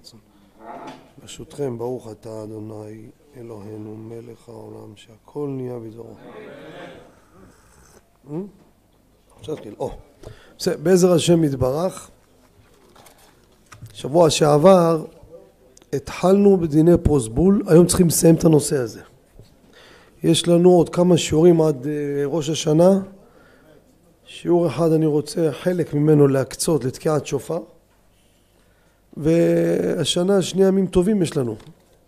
רצון. ברשותכם, ברוך אתה אדוני אלוהינו מלך העולם שהכל נהיה בדברו. אפשר להתחיל. או, בסדר, בעזר השם יתברך. שבוע שעבר התחלנו בדיני פרוסבול, היום צריכים לסיים את הנושא הזה. יש לנו עוד כמה שיעורים עד ראש השנה. שיעור אחד אני רוצה חלק ממנו להקצות לתקיעת שופר והשנה השנייה ימים טובים יש לנו,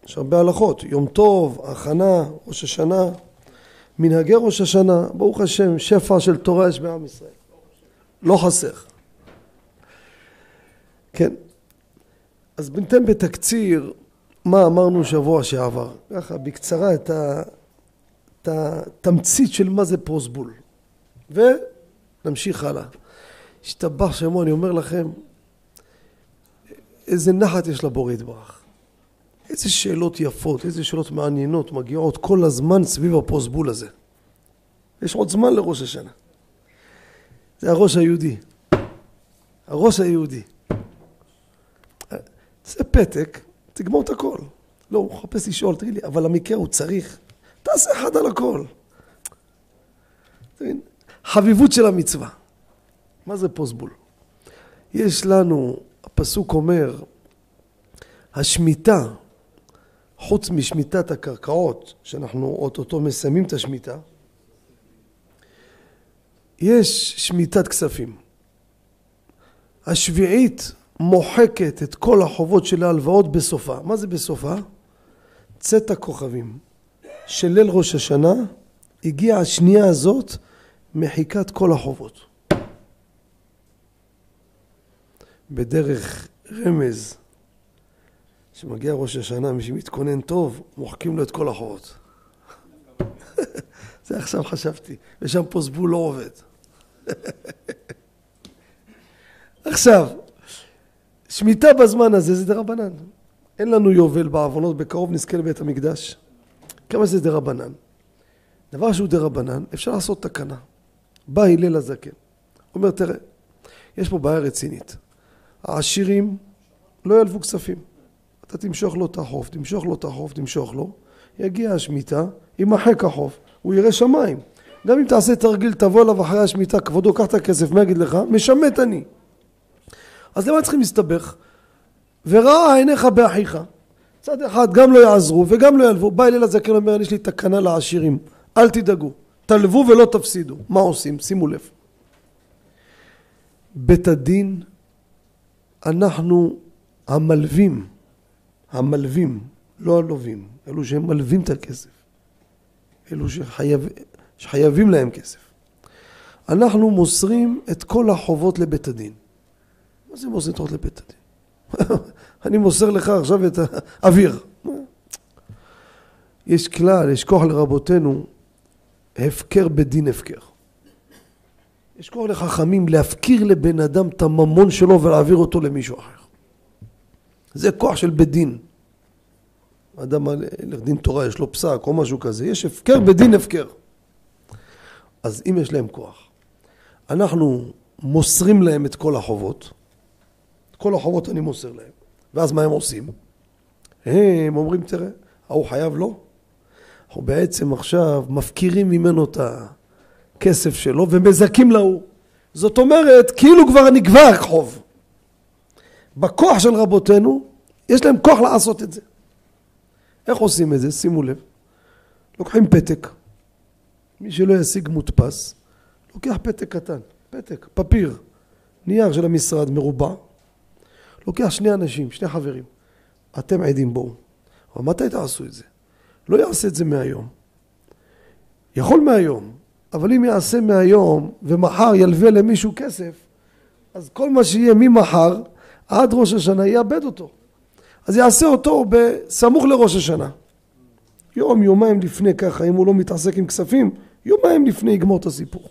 יש הרבה הלכות, יום טוב, הכנה, ראש השנה, מנהגי ראש השנה, ברוך השם, שפע של תורה יש בעם ישראל, לא חסר. כן, אז בינתיים בתקציר מה אמרנו שבוע שעבר, ככה בקצרה את, את התמצית של מה זה פרוסבול ונמשיך הלאה. השתבח שמו, אני אומר לכם, איזה נחת יש לבורא יתברך. איזה שאלות יפות, איזה שאלות מעניינות מגיעות כל הזמן סביב הפרוסבול הזה. יש עוד זמן לראש השנה. זה הראש היהודי. הראש היהודי. זה פתק, תגמור את הכל. לא, הוא מחפש לשאול, תגיד לי, אבל המקרה הוא צריך. תעשה אחד על הכל. חביבות של המצווה. מה זה פרוסבול? יש לנו הפסוק אומר, השמיטה, חוץ משמיטת הקרקעות, שאנחנו אוטוטו מסיימים את השמיטה, יש שמיטת כספים. השביעית מוחקת את כל החובות של ההלוואות בסופה. מה זה בסופה? צאת הכוכבים. של ליל ראש השנה הגיעה השנייה הזאת מחיקת כל החובות. בדרך רמז שמגיע ראש השנה, מי שמתכונן טוב, מוחקים לו את כל החורות. זה עכשיו חשבתי, ושם פה זבול לא עובד. עכשיו, שמיטה בזמן הזה זה דרבנן. אין לנו יובל בעוונות, בקרוב נזכה לבית המקדש. כמה זה דרבנן? דבר שהוא דרבנן, אפשר לעשות תקנה. בא הלל הזקן, אומר, תראה, יש פה בעיה רצינית. העשירים לא ילוו כספים. אתה תמשוך לו את החוב, תמשוך לו את החוב, תמשוך לו, יגיע השמיטה, יימחק החוב, הוא יראה שמיים. גם אם תעשה תרגיל, תבוא אליו אחרי השמיטה, כבודו, קח את הכסף, מה יגיד לך? משמט אני. אז למה צריכים להסתבך? וראה עיניך באחיך. צד אחד גם לא יעזרו וגם לא ילוו. בא אליל הזקן אומר, יש לי תקנה לעשירים, אל תדאגו, תלוו ולא תפסידו. מה עושים? שימו לב. בית הדין אנחנו המלווים, המלווים, לא הלווים, אלו שהם מלווים את הכסף, אלו שחייב, שחייבים להם כסף. אנחנו מוסרים את כל החובות לבית הדין. מה זה מוסר את החובות לבית הדין? אני מוסר לך עכשיו את האוויר. יש כלל, יש כוח לרבותינו, הפקר בדין הפקר. יש כוח לחכמים להפקיר לבן אדם את הממון שלו ולהעביר אותו למישהו אחר. זה כוח של בית דין. אדם ילך דין תורה, יש לו פסק או משהו כזה, יש הפקר בדין הפקר. אז אם יש להם כוח, אנחנו מוסרים להם את כל החובות, את כל החובות אני מוסר להם, ואז מה הם עושים? הם אומרים, תראה, ההוא חייב לו, אנחנו בעצם עכשיו מפקירים ממנו את. הכסף שלו ומזכים להוא. זאת אומרת, כאילו כבר נגבר חוב. בכוח של רבותינו, יש להם כוח לעשות את זה. איך עושים את זה? שימו לב. לוקחים פתק, מי שלא ישיג מודפס, לוקח פתק קטן, פתק, פפיר, נייר של המשרד מרובע, לוקח שני אנשים, שני חברים, אתם עדים בואו. אבל מתי תעשו את זה? לא יעשה את זה מהיום. יכול מהיום, אבל אם יעשה מהיום ומחר ילווה למישהו כסף, אז כל מה שיהיה ממחר עד ראש השנה יאבד אותו. אז יעשה אותו בסמוך לראש השנה. יום, יומיים לפני ככה, אם הוא לא מתעסק עם כספים, יומיים לפני יגמור את הסיפור.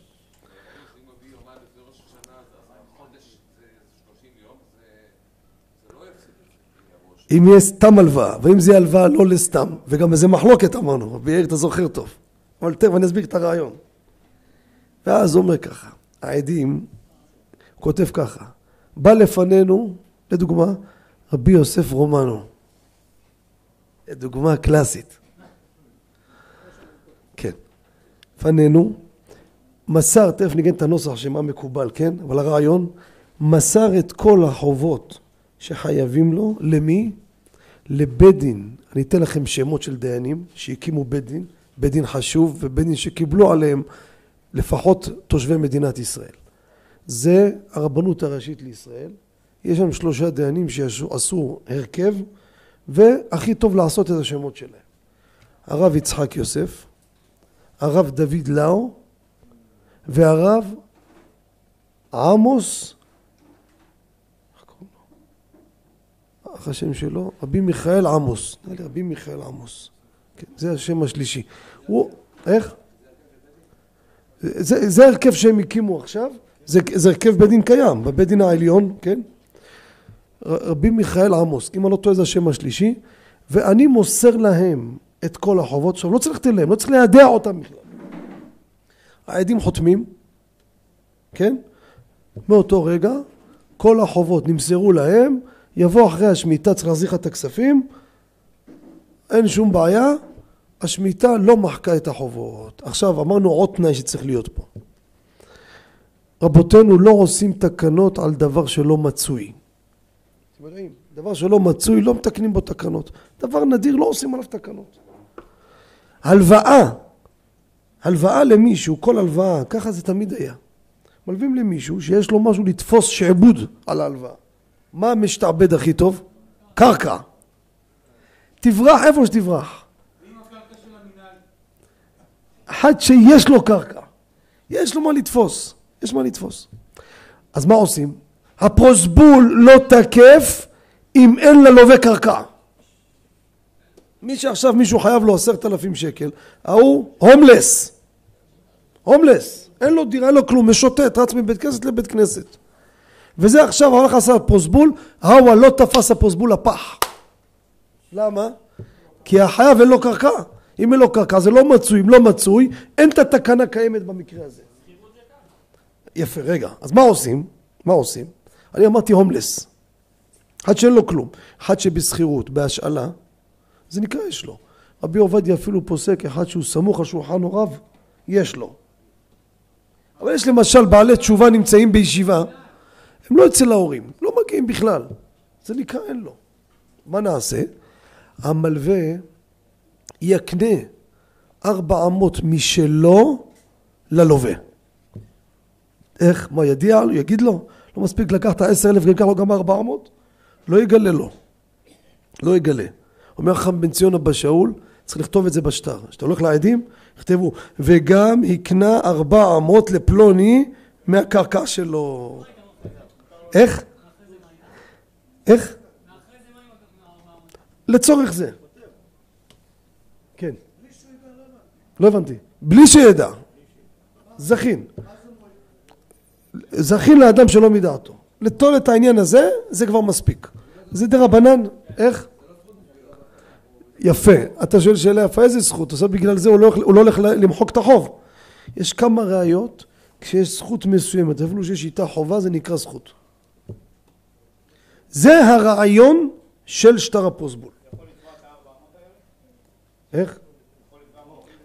אם יהיה סתם הלוואה, ואם זה הלוואה לא לסתם, וגם איזה מחלוקת אמרנו, ויאיר אתה זוכר טוב. אבל תכף אני אסביר את הרעיון. ואז הוא אומר ככה, העדים, הוא כותב ככה, בא לפנינו, לדוגמה, רבי יוסף רומנו. דוגמה קלאסית. כן. לפנינו, מסר, תכף ניגן את הנוסח שמה מקובל, כן? אבל הרעיון, מסר את כל החובות שחייבים לו, למי? לבית דין. אני אתן לכם שמות של דיינים שהקימו בית דין, בית דין חשוב ובית דין שקיבלו עליהם לפחות תושבי מדינת ישראל. זה הרבנות הראשית לישראל. יש שם שלושה דיינים שעשו הרכב והכי טוב לעשות את השמות שלהם. הרב יצחק יוסף, הרב דוד לאו והרב עמוס איך השם שלו? רבי מיכאל עמוס. נראה לי רבי מיכאל עמוס. כן, זה השם השלישי. הוא, איך? זה, זה הרכב שהם הקימו עכשיו, זה, זה הרכב בית דין קיים, בבית דין העליון, כן? רבי מיכאל עמוס, אם אני לא טועה זה השם השלישי, ואני מוסר להם את כל החובות. עכשיו לא צריך לתת לא צריך לידע אותם בכלל. העדים חותמים, כן? מאותו רגע כל החובות נמסרו להם, יבוא אחרי השמיטה, צריך להחזיר לך את הכספים, אין שום בעיה, השמיטה לא מחקה את החובות. עכשיו אמרנו עוד תנאי שצריך להיות פה. רבותינו לא עושים תקנות על דבר שלא מצוי. יודעים, דבר שלא מצוי לא מתקנים בו תקנות. דבר נדיר לא עושים עליו תקנות. הלוואה, הלוואה למישהו, כל הלוואה, ככה זה תמיד היה. מלווים למישהו שיש לו משהו לתפוס שעבוד על ההלוואה. מה משתעבד הכי טוב? קרקע. תברח איפה שתברח. אחד שיש לו קרקע, יש לו מה לתפוס, יש מה לתפוס. אז מה עושים? הפרוסבול לא תקף אם אין ללווה קרקע. מי שעכשיו מישהו חייב לו עשרת אלפים שקל, ההוא הומלס. הומלס. אין לו דירה, אין לו כלום, משוטט, רץ מבית כנסת לבית כנסת. וזה עכשיו הולך לעשות פרוסבול, ההוא לא תפס הפרוסבול לפח. למה? כי החייב אין לו קרקע. אם אין לו קרקע זה לא מצוי, אם לא מצוי, אין את התקנה קיימת במקרה הזה. יפה, רגע. אז מה עושים? מה עושים? אני אמרתי הומלס. אחד שאין לו כלום. אחד שבשכירות, בהשאלה, זה נקרא יש לו. רבי עובדיה אפילו פוסק אחד שהוא סמוך על שולחן הוריו, יש לו. אבל יש למשל בעלי תשובה נמצאים בישיבה, הם לא אצל ההורים, לא מגיעים בכלל. זה נקרא אין לו. מה נעשה? המלווה יקנה ארבע אמות משלו ללווה. איך? מה ידיע לו? יגיד לו? לא מספיק לקחת עשר אלף ויקח לו גם ארבע אמות? לא יגלה לו. לא יגלה. אומר חכם בן ציון אבא שאול, צריך לכתוב את זה בשטר. כשאתה הולך לעדים, יכתבו, וגם הקנה ארבע אמות לפלוני מהקרקע שלו. איך? איך? לצורך זה. כן. לא הבנתי. בלי שידע. זכין. זכין לאדם שלא מדעתו. לטול את העניין הזה, זה כבר מספיק. זה דה רבנן, איך? יפה. אתה שואל שאלה יפה, איזה זכות? עכשיו בגלל זה הוא לא, הוא לא הולך למחוק את החוב. יש כמה ראיות, כשיש זכות מסוימת, אפילו שיש איתה חובה, זה נקרא זכות. זה הרעיון של שטר הפוסבול. איך?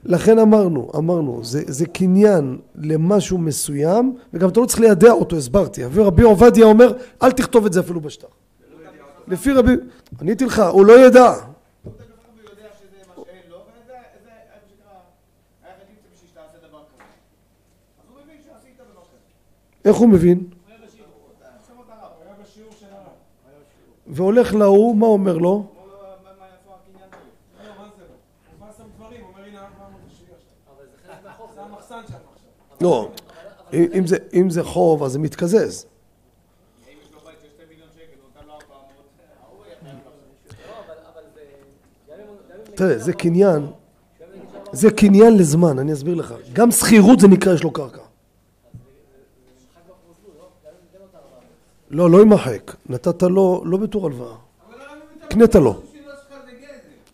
לכן אמרנו, אמרנו, זה, זה קניין למשהו מסוים, וגם אתה לא צריך לידע אותו, הסברתי. ורבי עובדיה אומר, אל תכתוב את זה אפילו בשטר. לפי רבי... עניתי לך, הוא לא ידע. איך הוא מבין? והולך להוא, מה אומר לו? לא, אם זה חוב אז זה מתקזז. תראה, זה קניין, זה קניין לזמן, אני אסביר לך. גם שכירות זה נקרא יש לו קרקע. לא, לא יימחק. נתת לו, לא בתור הלוואה. קנית לו.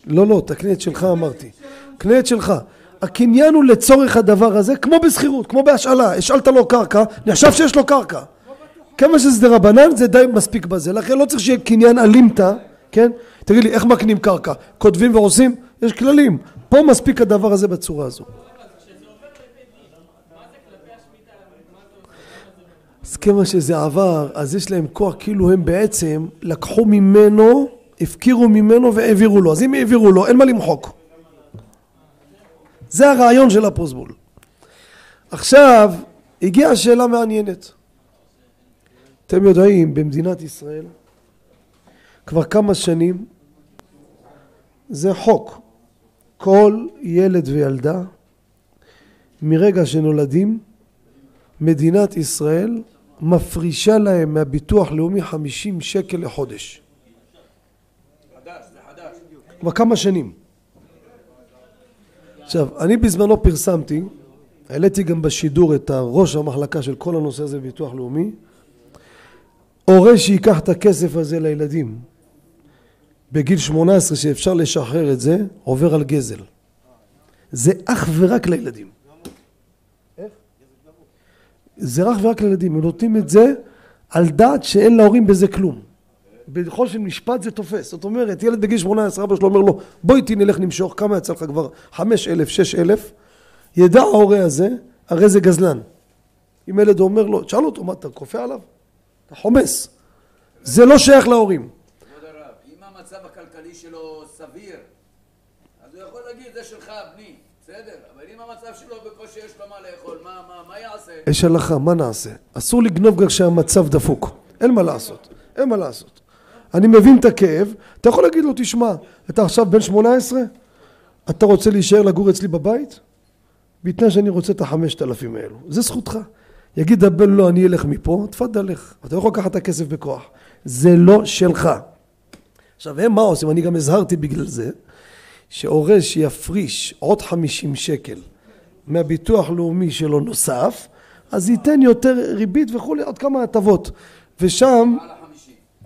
לא, לא, תקנה את שלך אמרתי. קנה את שלך. הקניין הוא לצורך הדבר הזה, כמו בשכירות, כמו בהשאלה. השאלת לו קרקע, נחשב שיש לו קרקע. כמה שזה רבנן זה די מספיק בזה, לכן לא צריך שיהיה קניין אלימתא, כן? תגיד לי, איך מקנים קרקע? כותבים ועושים? יש כללים. פה מספיק הדבר הזה בצורה הזו. אז כיוון שזה עבר, אז יש להם כוח כאילו הם בעצם לקחו ממנו, הפקירו ממנו והעבירו לו. אז אם העבירו לו, אין מה למחוק. זה הרעיון של הפוסבול. עכשיו, הגיעה שאלה מעניינת. אתם יודעים, במדינת ישראל, כבר כמה שנים, זה חוק. כל ילד וילדה, מרגע שנולדים, מדינת ישראל מפרישה להם מהביטוח לאומי 50 שקל לחודש. כבר כמה שנים. עכשיו, אני בזמנו פרסמתי, העליתי גם בשידור את ראש המחלקה של כל הנושא הזה בביטוח לאומי, הורה שייקח את הכסף הזה לילדים בגיל 18 שאפשר לשחרר את זה, עובר על גזל. זה אך ורק לילדים. זה אך ורק לילדים, הם נותנים את זה על דעת שאין להורים בזה כלום. בכל של משפט זה תופס. זאת אומרת, ילד בגיל 18, אבא שלו אומר לו, בוא איתי נלך נמשוך, כמה יצא לך כבר? 5,000, 6,000. ידע ההורה הזה, הרי זה גזלן. אם ילד אומר לו, תשאל אותו, מה אתה כופה עליו? אתה חומס. זה לא שייך להורים. כבוד הרב, אם המצב הכלכלי שלו סביר, אז הוא יכול להגיד, זה שלך, בני, בסדר, אבל אם המצב שלו בקושי יש לו מה לאכול, מה, מה, מה יעשה? יש הלכה, מה נעשה? אסור לגנוב גם כשהמצב דפוק. אין מה לעשות. אין מה לעשות. אני מבין את הכאב, אתה יכול להגיד לו, תשמע, אתה עכשיו בן 18? אתה רוצה להישאר לגור אצלי בבית? בתנאי שאני רוצה את החמשת אלפים האלו. זה זכותך. יגיד הבן לא, אני אלך מפה, תפאדל לך. אתה לא יכול לקחת את הכסף בכוח. זה לא שלך. עכשיו, הם מה עושים? אני גם הזהרתי בגלל זה, שהורה שיפריש עוד חמישים שקל מהביטוח לאומי שלו נוסף, אז ייתן יותר ריבית וכולי, עוד כמה הטבות. ושם,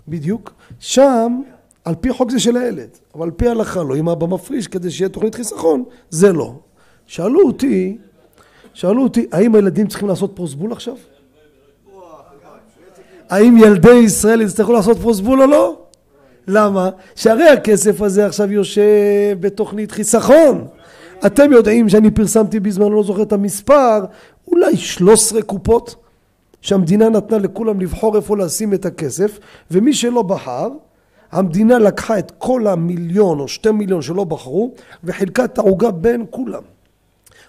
בדיוק, שם, על פי חוק זה של הילד, אבל על פי ההלכה לא, אם אבא מפריש כדי שיהיה תוכנית חיסכון, זה לא. שאלו אותי, שאלו אותי, האם הילדים צריכים לעשות פרוסבול עכשיו? האם ילדי ישראל יצטרכו לעשות פרוסבול או לא? למה? שהרי הכסף הזה עכשיו יושב בתוכנית חיסכון. אתם יודעים שאני פרסמתי בזמן, לא זוכר את המספר, אולי 13 קופות שהמדינה נתנה לכולם לבחור איפה לשים את הכסף, ומי שלא בחר, המדינה לקחה את כל המיליון או שתי מיליון שלא בחרו וחילקה את העוגה בין כולם.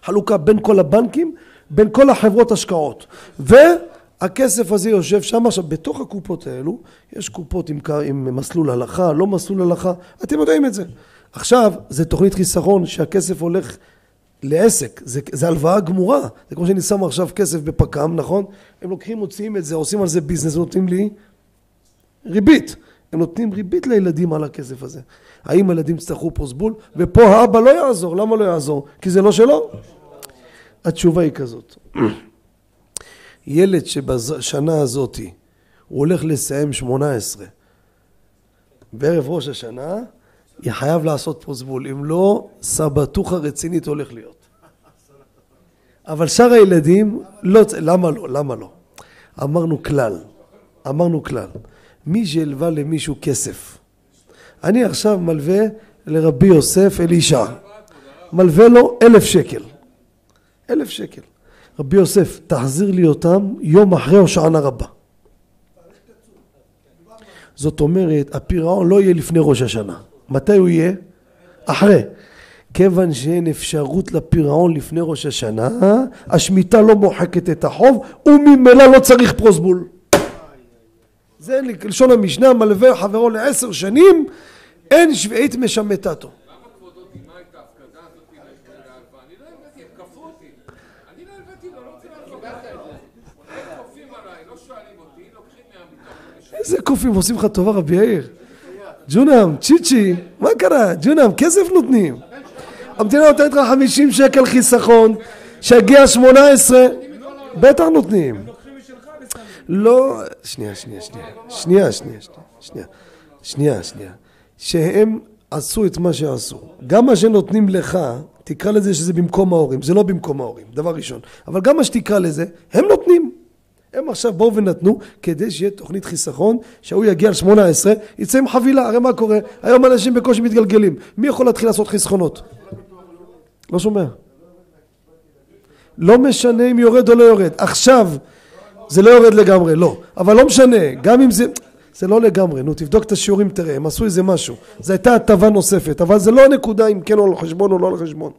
חלוקה בין כל הבנקים, בין כל החברות השקעות. והכסף הזה יושב שם. עכשיו, בתוך הקופות האלו, יש קופות עם, עם מסלול הלכה, לא מסלול הלכה, אתם יודעים את זה. עכשיו, זה תוכנית חיסכון שהכסף הולך לעסק, זה, זה הלוואה גמורה, זה כמו שאני שם עכשיו כסף בפק"ם, נכון? הם לוקחים, מוציאים את זה, עושים על זה ביזנס, נותנים לי ריבית. הם נותנים ריבית לילדים על הכסף הזה. האם הילדים יצטרכו פרוסבול? ופה האבא לא יעזור, למה לא יעזור? כי זה לא שלו. התשובה היא כזאת, ילד שבשנה הזאתי הוא הולך לסיים שמונה עשרה בערב ראש השנה, חייב לעשות פרוסבול, אם לא, סבתוכה רצינית הולך להיות. אבל שאר הילדים, לא, למה לא? למה לא? אמרנו כלל, אמרנו כלל, מי שהלווה למישהו כסף, אני עכשיו מלווה לרבי יוסף אלישע, מלווה לו אלף שקל, אלף שקל. רבי יוסף, תחזיר לי אותם יום אחרי הושענא רבה. זאת אומרת, הפירעון לא יהיה לפני ראש השנה. מתי הוא יהיה? אחרי. כיוון שאין אפשרות לפירעון לפני ראש השנה, השמיטה לא מוחקת את החוב, וממילא לא צריך פרוסבול. זה לשון המשנה, מלווה חברו לעשר שנים, אין שביעית משמטתו. איזה קופים עושים לך טובה רבי יאיר? ג'ונם, צ'יצ'י, מה קרה? ג'ונם, כסף נותנים. המדינה נותנת לך 50 שקל חיסכון, שיגיע 18, בטח נותנים. לא, שנייה, שנייה, שנייה, שנייה, שנייה, שנייה, שנייה, שנייה, שהם עשו את מה שעשו. גם מה שנותנים לך, תקרא לזה שזה במקום ההורים, זה לא במקום ההורים, דבר ראשון. אבל גם מה שתקרא לזה, הם נותנים. הם עכשיו באו ונתנו כדי שיהיה תוכנית חיסכון, שההוא יגיע ל-18, יצא עם חבילה, הרי מה קורה? היום אנשים בקושי מתגלגלים, מי יכול להתחיל לעשות חסכונות? לא שומע. לא משנה אם יורד או לא יורד, עכשיו זה לא יורד לגמרי, לא, אבל לא משנה, גם אם זה, זה לא לגמרי, נו תבדוק את השיעורים תראה, הם עשו איזה משהו, זו הייתה הטבה נוספת, אבל זה לא הנקודה אם כן או על חשבון או לא על חשבון.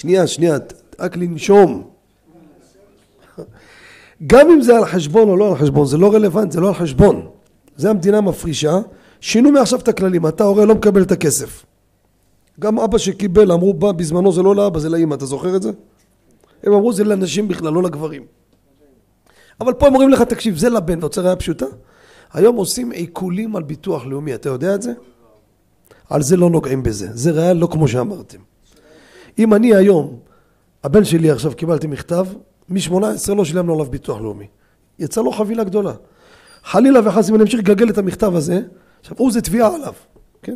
שנייה, שנייה, רק לנשום. גם אם זה על חשבון או לא על חשבון, זה לא רלוונטי, זה לא על חשבון. זה המדינה מפרישה, שינו מעכשיו את הכללים, אתה הורה לא מקבל את הכסף. גם אבא שקיבל, אמרו בא בזמנו זה לא לאבא, זה לאמא, אתה זוכר את זה? הם אמרו זה לנשים בכלל, לא לגברים. אבל פה הם אומרים לך, תקשיב, זה לבן, אתה רוצה ראיה פשוטה? היום עושים עיקולים על ביטוח לאומי, אתה יודע את זה? על זה לא נוגעים בזה, זה ראיה לא כמו שאמרתם. אם אני היום, הבן שלי עכשיו קיבלתי מכתב, מ-18 לא שילמנו עליו ביטוח לאומי. יצא לו חבילה גדולה. חלילה וחס אם אני אמשיך לגלגל את המכתב הזה, עכשיו הוא זה תביעה עליו, כן?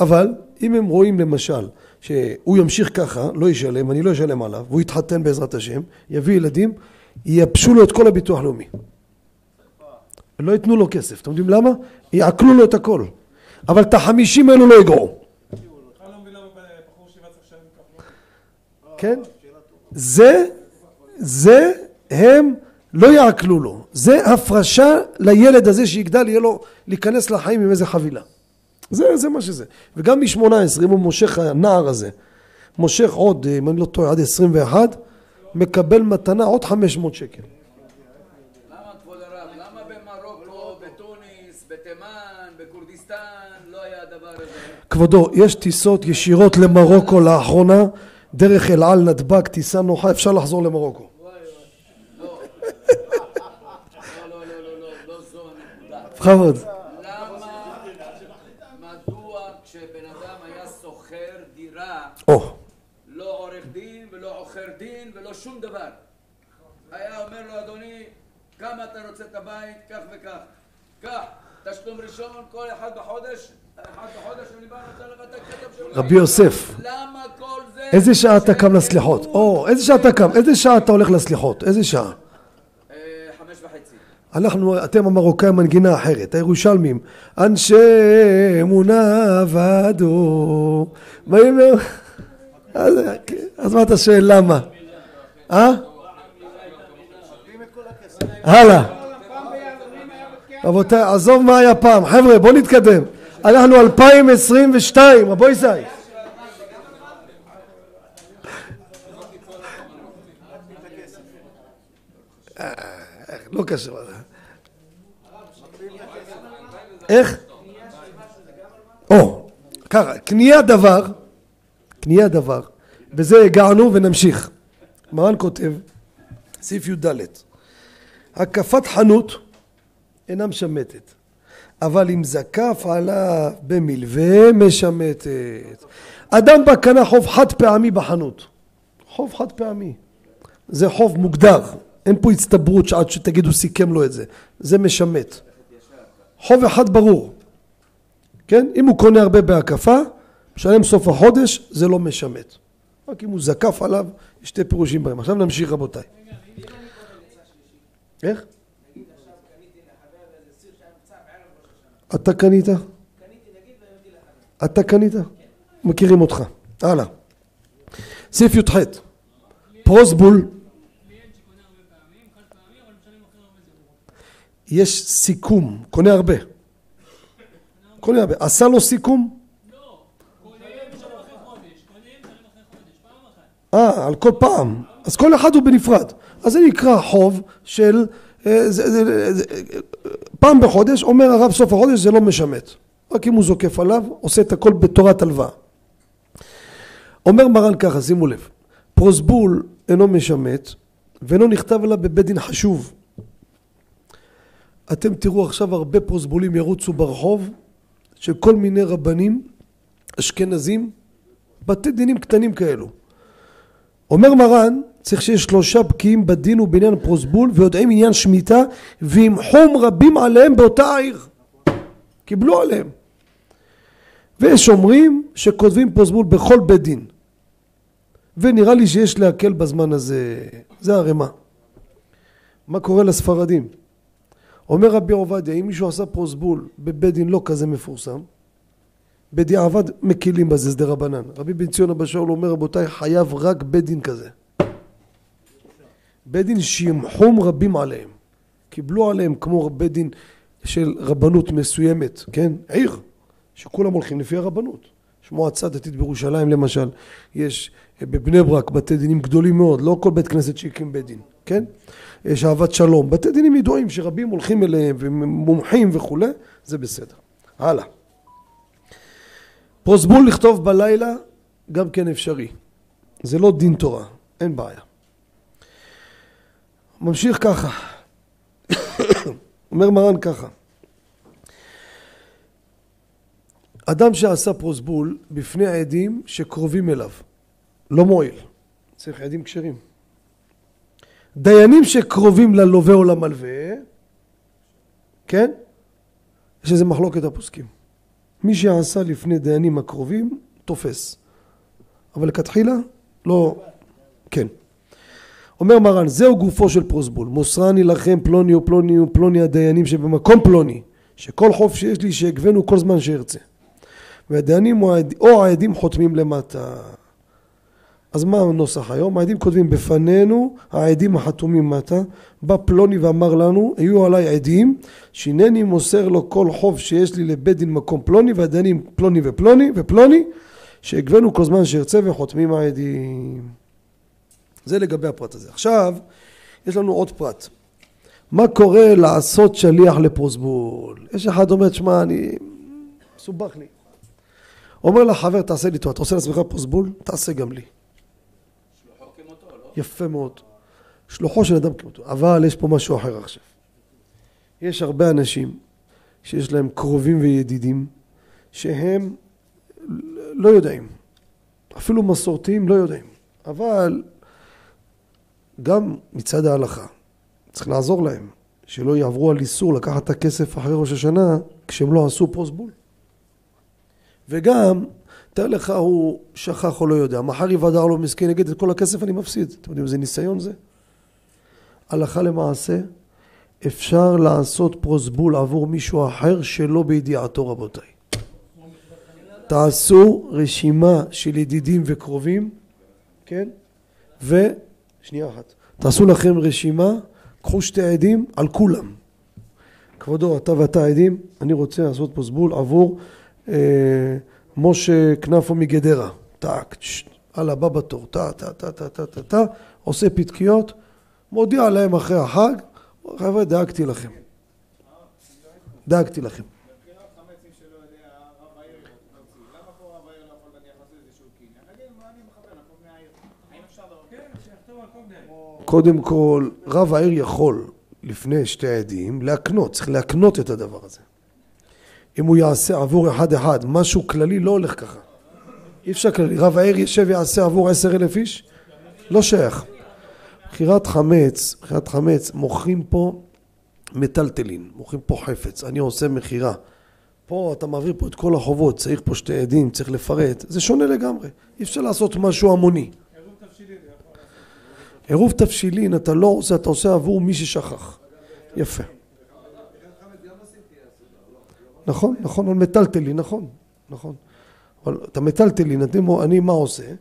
אבל אם הם רואים למשל שהוא ימשיך ככה, לא ישלם, אני לא אשלם עליו, והוא יתחתן בעזרת השם, יביא ילדים, ייבשו לו את כל הביטוח לאומי. לא ייתנו לו כסף, אתם יודעים למה? יעקלו לו את הכל. אבל את החמישים האלו לא יגרעו. כן? זה, זה הם לא יעקלו לו. זה הפרשה לילד הזה שיגדל, יהיה לו להיכנס לחיים עם איזה חבילה. זה, זה מה שזה. וגם מ-18, אם הוא מושך, הנער הזה, מושך עוד, אם אני לא טועה, עד 21, מקבל מתנה עוד 500 שקל. לא? כבודו, יש טיסות ישירות למרוקו לאחרונה, דרך אל על נתב"ג, טיסה נוחה, אפשר לחזור למרוקו. בכבוד. למה, מדוע כשבן אדם היה שוכר דירה, לא עורך דין ולא עוכר דין ולא שום דבר, היה אומר לו, אדוני, כמה אתה רוצה את הבית, כך וכך, קח, תשלום ראשון, כל אחד בחודש, רבי יוסף? איזה שעה אתה קם לסליחות? או, איזה שעה אתה קם? איזה שעה אתה הולך לסליחות? איזה שעה? אנחנו, אתם המרוקאים מנגינה אחרת, הירושלמים, אנשי אמונה עבדו, באים. אז, אז מה אתה שואל למה? אה? הלאה. רבותיי, עזוב מה היה פעם, חבר'ה בואו נתקדם. אנחנו 2022, רבו ישי. לא קשור. איך? או, ככה, קנייה דבר, קנייה דבר, בזה הגענו ונמשיך. מרן כותב, סעיף י"ד, הקפת חנות אינה משמטת, אבל אם זקף עליו במלווה משמטת. אדם בא קנה חוב חד פעמי בחנות, חוב חד פעמי, זה חוב מוגדר, אין פה הצטברות שעד שתגידו סיכם לו את זה, זה משמט. חוב אחד ברור, כן? אם הוא קונה הרבה בהקפה, משלם סוף החודש, זה לא משמט. רק אם הוא זקף עליו, יש שתי פירושים בהם. עכשיו נמשיך רבותיי. איך? אתה קנית? אתה קנית? מכירים אותך. הלאה. סעיף י"ח פרוסבול יש סיכום, קונה הרבה. קונה הרבה. עשה לו סיכום? אה, על כל פעם. אז כל אחד הוא בנפרד. אז זה נקרא חוב של... אה, זה, זה, זה, פעם בחודש, אומר הרב סוף החודש זה לא משמט. רק אם הוא זוקף עליו, עושה את הכל בתורת הלוואה. אומר מרן ככה, שימו לב, פרוסבול אינו משמט ואינו נכתב עליו בבית דין חשוב. אתם תראו עכשיו הרבה פרוסבולים ירוצו ברחוב של כל מיני רבנים אשכנזים, בתי דינים קטנים כאלו. אומר מרן, צריך שיש שלושה בקיאים בדין ובעניין פרוסבול ויודעים עניין שמיטה ועם חום רבים עליהם באותה העיר. קיבלו עליהם. ויש אומרים שכותבים פרוזבול בכל בית דין. ונראה לי שיש להקל בזמן הזה, זה הרמה. מה קורה לספרדים? אומר רבי עובדיה, אם מישהו עשה פרוזבול בבית דין לא כזה מפורסם, בדיעבד מקילים בזה, שדה רבנן. רבי בן ציון אבא שאול אומר, רבותיי, חייב רק בית דין כזה. בית דין שימחום רבים עליהם. קיבלו עליהם כמו בית דין של רבנות מסוימת, כן? עיר, שכולם הולכים לפי הרבנות. יש מועצה דתית בירושלים למשל, יש בבני ברק בתי דינים גדולים מאוד, לא כל בית כנסת שהקים בית דין, כן? יש אהבת שלום, בתי דינים ידועים שרבים הולכים אליהם ומומחים וכולי, זה בסדר. הלאה. פרוסבול לכתוב בלילה גם כן אפשרי. זה לא דין תורה, אין בעיה. ממשיך ככה. אומר מרן ככה. אדם שעשה פרוסבול בפני העדים שקרובים אליו, לא מועיל. צריך עדים כשרים. דיינים שקרובים ללווה או למלווה, כן? יש איזה מחלוקת הפוסקים. מי שעשה לפני דיינים הקרובים, תופס. אבל לכתחילה, לא... כן. אומר מרן, זהו גופו של פרוסבול, מוסרני לכם פלוני או פלוני או פלוני הדיינים שבמקום פלוני, שכל חוף שיש לי שיגבנו כל זמן שארצה. והדיינים או העדים חותמים למטה. אז מה הנוסח היום? העדים כותבים בפנינו, העדים החתומים מטה, בא פלוני ואמר לנו, היו עליי עדים, שהנני מוסר לו כל חוב שיש לי לבית דין מקום פלוני, והדיינים פלוני ופלוני ופלוני, שהגבנו כל זמן שירצה וחותמים העדים. זה לגבי הפרט הזה. עכשיו, יש לנו עוד פרט. מה קורה לעשות שליח לפרוסבול? יש אחד אומר, שמע, אני... מסובך לי. אומר לחבר, תעשה לי טובה, אתה עושה לעצמך פרוסבול? תעשה גם לי. שלוחו כמותו, לא? יפה מאוד. שלוחו של אדם כמותו. אבל יש פה משהו אחר עכשיו. יש הרבה אנשים שיש להם קרובים וידידים שהם לא יודעים. אפילו מסורתיים לא יודעים. אבל גם מצד ההלכה צריך לעזור להם, שלא יעברו על איסור לקחת את הכסף אחרי ראש השנה כשהם לא עשו פרוסבול. וגם, תאר לך, הוא שכח או לא יודע, מחר יוודע לו מסכן, יגיד את כל הכסף אני מפסיד. אתם יודעים איזה ניסיון זה? הלכה למעשה, אפשר לעשות פרוסבול עבור מישהו אחר שלא בידיעתו רבותיי. תעשו רשימה של ידידים וקרובים, כן? ו... שנייה אחת. תעשו לכם רשימה, קחו שתי עדים על כולם. כבודו, אתה ואתה עדים, אני רוצה לעשות פרוסבול עבור אה, משה כנפו מגדרה. טאק, הלאה, בא בתור, טה, טה, טה, טה, טה, טה, טה, עושה פתקיות, מודיע להם אחרי החג, חבר'ה, דאגתי לכם. דאגתי לכם. מבחינת חמץ, מי שלא יודע, רב העיר מוציא. למה פה רב העיר לא יכול נניח לעשות איזשהו קניין? נגיד, מה אני מכוון, הכל מהעיר. האם אפשר דבר כזה? קודם כל, רב העיר יכול, לפני שתי עדים, להקנות, צריך להקנות את הדבר הזה. אם הוא יעשה עבור אחד אחד, משהו כללי לא הולך ככה. אי אפשר כללי. רב העיר ישב ויעשה עבור עשר אלף איש? לא שייך. מכירת חמץ, מכירת חמץ, מוכרים פה מטלטלין, מוכרים פה חפץ, אני עושה מכירה. פה אתה מעביר פה את כל החובות, צריך פה שתי עדים, צריך לפרט, זה שונה לגמרי. אי אפשר לעשות משהו המוני. עירוב תבשילין אתה לא עושה, אתה עושה עבור מי ששכח. יפה. נכון, נכון, על מטלטלין, נכון, נכון. אבל את המטלטלין, אני, מה עושה?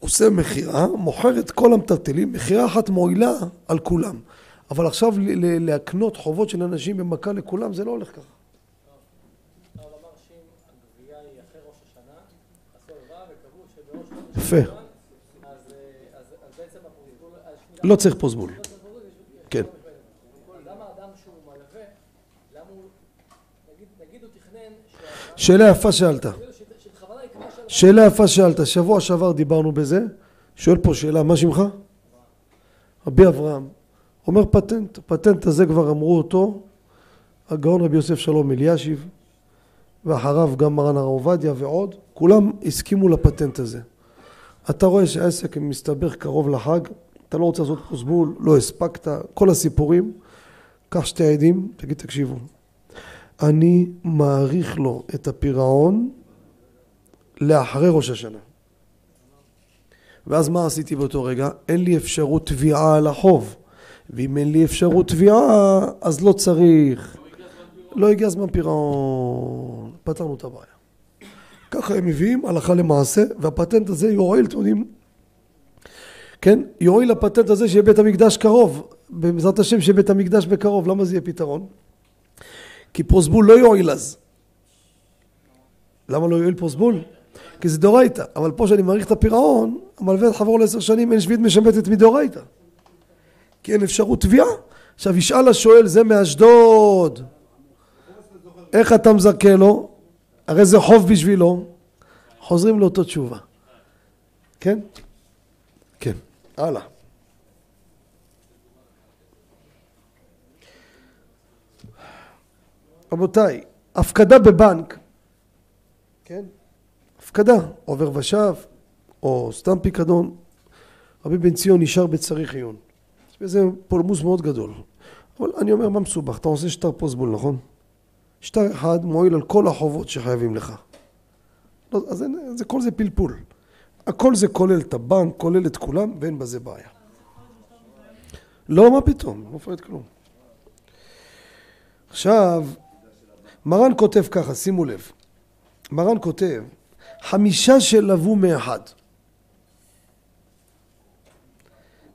עושה מכירה, מוכר את כל המטלטלים, מכירה אחת מועילה על כולם. אבל עכשיו להקנות חובות של אנשים במכה לכולם, זה לא הולך ככה. הרב נגיד הוא תכנן, שה- שאלה יפה שאלת. שאלה יפה שאלת. שבוע שעבר דיברנו בזה. שואל פה שאלה, מה שמך? רבי אברהם. אומר פטנט. הפטנט הזה כבר אמרו אותו הגאון רבי יוסף שלום אלישיב, ואחריו גם מרן הרב עובדיה ועוד. כולם הסכימו לפטנט הזה. אתה רואה שהעסק מסתבך קרוב לחג, אתה לא רוצה לעשות פרוסבול, לא הספקת, כל הסיפורים. קח שתי עדים, תגיד תקשיבו, אני מעריך לו את הפירעון לאחרי ראש השנה. ואז מה עשיתי באותו רגע? אין לי אפשרות תביעה על החוב. ואם אין לי אפשרות תביעה, אז לא צריך. לא הגיע זמן פירעון. פתרנו את הבעיה. ככה הם מביאים הלכה למעשה, והפטנט הזה יועיל, אתם יודעים, כן? יועיל הפטנט הזה שיהיה בית המקדש קרוב. בעזרת השם שיהיה בית המקדש בקרוב. למה זה יהיה פתרון? כי פרוסבול לא יועיל אז. למה לא יועיל פרוסבול? כי זה דאורייתא. אבל פה שאני מעריך את הפירעון, המלווה חבור לעשר שנים, אין שביעית משמטת מדאורייתא. כי אין אפשרות תביעה. עכשיו ישאל השואל, זה מאשדוד. איך אתה מזכה לו? הרי זה חוב בשבילו. חוזרים לאותו תשובה. כן? הלאה. רבותיי, הפקדה בבנק, כן? הפקדה, עובר ושב, או סתם פיקדון, רבי בן ציון נשאר בצריך עיון. יש בזה פולמוס מאוד גדול. אבל אני אומר, מה מסובך? אתה עושה שטר פוסבול, נכון? שטר אחד מועיל על כל החובות שחייבים לך. לא, אז אין, זה, כל זה פלפול. הכל זה כולל את הבנק, כולל את כולם, ואין בזה בעיה. לא, מה פתאום? לא מפרט כלום. עכשיו, מרן כותב ככה, שימו לב. מרן כותב, חמישה שלוו מאחד.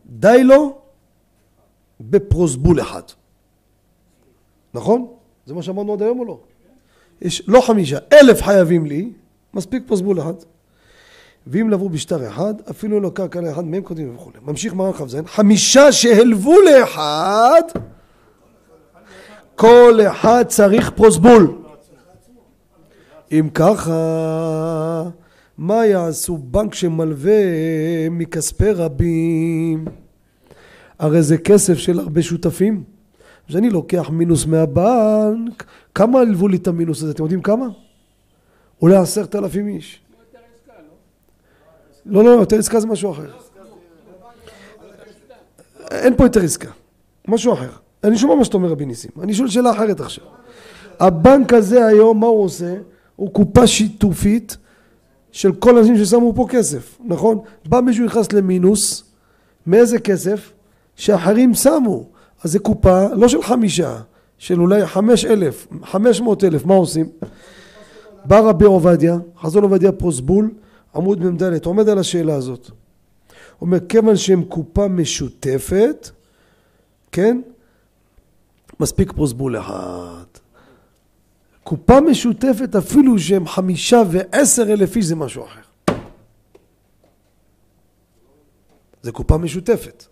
די לו בפרוסבול אחד. נכון? זה מה שאמרנו עד היום או לא? יש לא חמישה, אלף חייבים לי, מספיק פרוסבול אחד. ואם לבוא בשטר אחד, אפילו לא קרקע לאחד מהם כותבים וכולי. ממשיך מרן כ"ז, חמישה שהלוו לאחד, כל אחד צריך פרוסבול. אם ככה, מה יעשו בנק שמלווה מכספי רבים? הרי זה כסף של הרבה שותפים. כשאני לוקח מינוס מהבנק, כמה הלוו לי את המינוס הזה? אתם יודעים כמה? אולי עשרת אלפים איש. לא, לא, יותר עסקה זה משהו אחר. אין פה יותר עסקה, משהו אחר. אני שומע מה שאתה אומר רבי ניסים, אני שואל שאלה אחרת עכשיו. הבנק הזה היום, מה הוא עושה? הוא קופה שיתופית של כל האנשים ששמו פה כסף, נכון? בא מישהו נכנס למינוס, מאיזה כסף? שאחרים שמו. אז זה קופה לא של חמישה, של אולי חמש אלף, חמש מאות אלף, מה עושים? בא רבי עובדיה, חזון עובדיה פרוסבול, עמוד מ"ד, עומד על השאלה הזאת. אומר, כיוון שהם קופה משותפת, כן? מספיק פרוסבול אחד. קופה משותפת אפילו שהם חמישה ועשר אלף איש זה משהו אחר. זה קופה משותפת.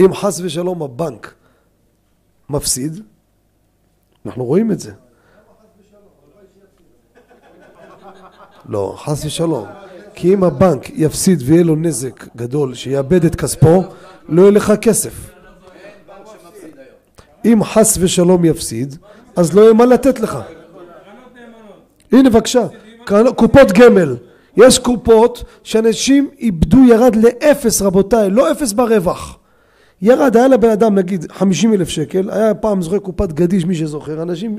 אם חס ושלום הבנק מפסיד, אנחנו רואים את זה. לא, חס ושלום. כי אם הבנק יפסיד ויהיה לו נזק גדול, שיאבד את כספו, לא יהיה לך כסף. אם חס ושלום יפסיד, אז לא יהיה מה לתת לך. הנה בבקשה, קופות גמל. יש קופות שאנשים איבדו, ירד לאפס רבותיי, לא אפס ברווח. ירד, היה לבן אדם נגיד 50 אלף שקל, היה פעם זוכר קופת גדיש מי שזוכר, אנשים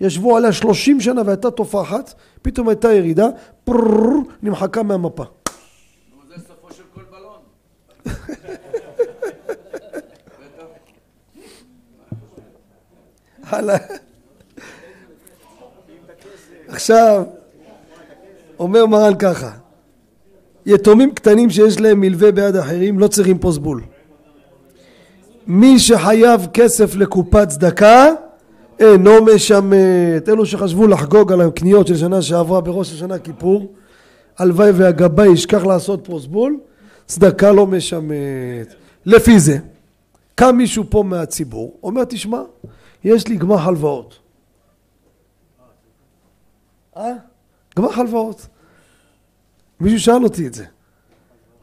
ישבו עליה 30 שנה והייתה תופחת, פתאום הייתה ירידה, פרררר, נמחקה מהמפה. זה סופו של כל בלון. הלאה. עכשיו, אומר מרן ככה, יתומים קטנים שיש להם מלווה ביד אחרים לא צריכים פוסבול. מי שחייב כסף לקופת צדקה אינו משמט. אלו שחשבו לחגוג על הקניות של שנה שעברה בראש השנה כיפור, הלוואי והגבאי ישכח לעשות פרוסבול, צדקה לא משמט. לפי זה, קם מישהו פה מהציבור, אומר תשמע, יש לי גמח הלוואות. אה? גמח הלוואות. מישהו שאל אותי את זה.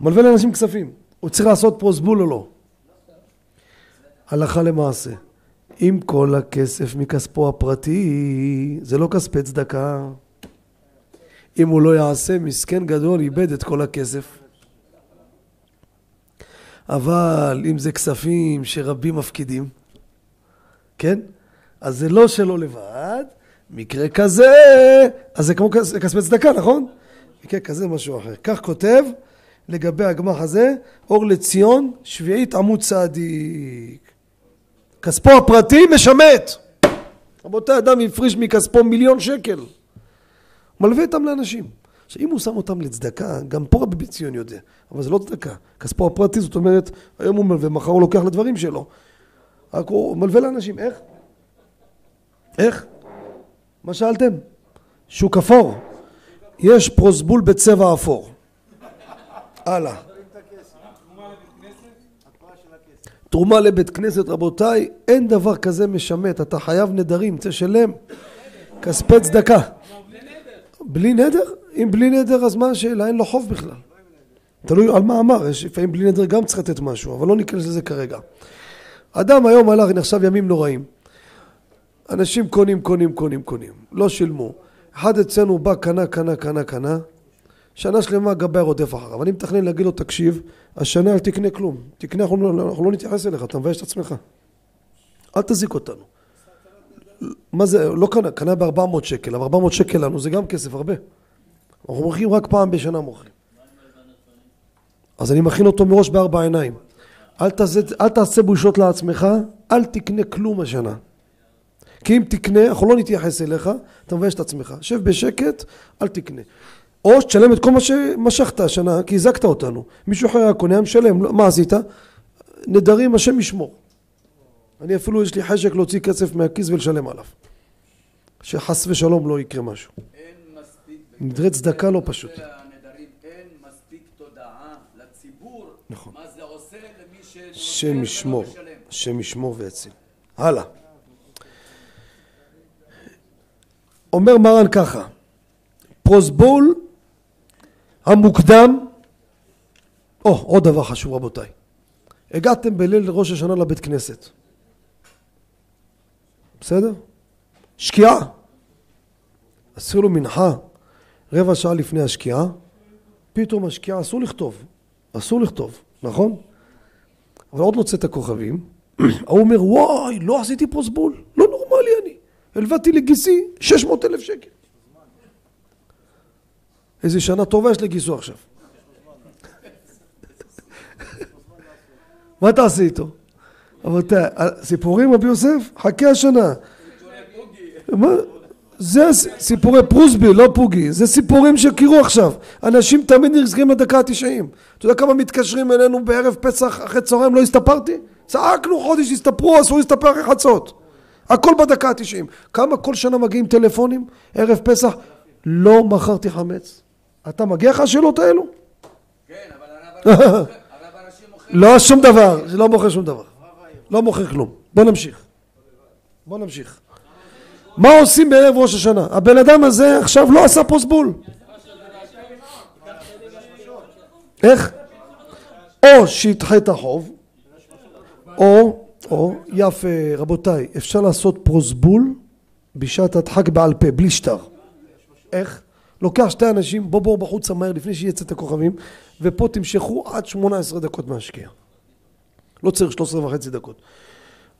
מלווה לאנשים כספים. הוא צריך לעשות פרוסבול או לא? הלכה למעשה. אם כל הכסף מכספו הפרטי, זה לא כספי צדקה. אם הוא לא יעשה, מסכן גדול, איבד את כל הכסף. אבל אם זה כספים שרבים מפקידים, כן? אז זה לא שלו לבד, מקרה כזה, אז זה כמו כספי צדקה, נכון? כן, כזה משהו אחר. כך כותב לגבי הגמח הזה, אור לציון, שביעית עמוד צדיק. כספו הפרטי משמט. רבותיי, אדם הפריש מכספו מיליון שקל. מלווה אותם לאנשים. עכשיו, אם הוא שם אותם לצדקה, גם פה רבי ציון יודע, אבל זה לא צדקה. כספו הפרטי, זאת אומרת, היום הוא מלווה, מחר הוא לוקח לדברים שלו. רק הוא מלווה לאנשים. איך? איך? מה שאלתם? שוק אפור. יש פרוסבול בצבע אפור. הלאה. תרומה לבית כנסת, רבותיי, אין דבר כזה משמט, אתה חייב נדרים, תשלם כספי צדקה. בלי נדר? אם בלי נדר אז מה השאלה? אין לו חוב בכלל. תלוי על מה אמר, יש לפעמים בלי נדר גם צריך לתת משהו, אבל לא ניכנס לזה כרגע. אדם היום הלך, עכשיו ימים נוראים. אנשים קונים, קונים, קונים, קונים, לא שילמו. אחד אצלנו בא, קנה, קנה, קנה, קנה, שנה שלמה גבי רודף אחריו. אני מתכנן להגיד לו, תקשיב, השנה אל תקנה כלום. תקנה, אנחנו לא, אנחנו לא נתייחס אליך, אתה מבייש את עצמך. אל תזיק אותנו. מה זה, לא קנה, קנה ב-400 שקל, אבל 400 שקל לנו זה גם כסף הרבה. אנחנו מוכרים רק פעם בשנה מוכרים. אז אני מכין אותו מראש בארבע עיניים. אל תעשה, אל תעשה בושות לעצמך, אל תקנה כלום השנה. כי אם תקנה, אנחנו לא נתייחס אליך, אתה מבייש את עצמך. שב בשקט, אל תקנה. או שתשלם את כל מה שמשכת השנה, כי הזקת אותנו. מישהו אחר היה קונה, היה משלם. לא, מה עשית? נדרים, השם ישמור. אני אפילו, יש לי חשק להוציא כסף מהכיס ולשלם עליו. שחס ושלום לא יקרה משהו. נדרי צדקה לא פשוט. נכון. מה זה עושה למי שנותן השם ולא ישמור. השם ישמור ויציל. הלאה. אומר מרן ככה, פרוסבול המוקדם, או, עוד דבר חשוב רבותיי, הגעתם בליל ראש השנה לבית כנסת, בסדר? שקיעה, עשינו מנחה רבע שעה לפני השקיעה, פתאום השקיעה אסור לכתוב, אסור לכתוב, נכון? אבל עוד לא צאת הכוכבים, ההוא אומר וואי לא עשיתי פרוסבול, לא נורמלי אני, הלוויתי לגיסי 600 אלף שקל. איזה שנה טובה יש לגיסו עכשיו. מה תעשה איתו? אבל תראה, סיפורים רבי יוסף, חכה השנה. זה סיפורי פרוסבי, לא פוגי, זה סיפורים שהכירו עכשיו. אנשים תמיד נזכרים לדקה התשעים. אתה יודע כמה מתקשרים אלינו בערב פסח אחרי צהריים לא הסתפרתי? צעקנו חודש, הסתפרו, אסור להסתפר אחרי חצות. הכל בדקה התשעים. כמה כל שנה מגיעים טלפונים, ערב פסח, לא מכרתי חמץ. אתה מגיע לך השאלות האלו? כן, אבל הרב הראשי מוכר-. לא שום דבר, זה לא מוכר שום דבר. לא מוכר כלום. בוא נמשיך. בוא נמשיך. מה עושים בערב ראש השנה? הבן אדם הזה עכשיו לא עשה פוסבול. איך? או שידחה את החוב, או, או, יפה, רבותיי, אפשר לעשות פרוסבול בשעת הדחק בעל פה, בלי שטר. איך? לוקח שתי אנשים, בוא בואו בחוצה מהר לפני שיצא את הכוכבים, ופה תמשכו עד 18 דקות מהשקיעה. לא צריך 13 וחצי דקות.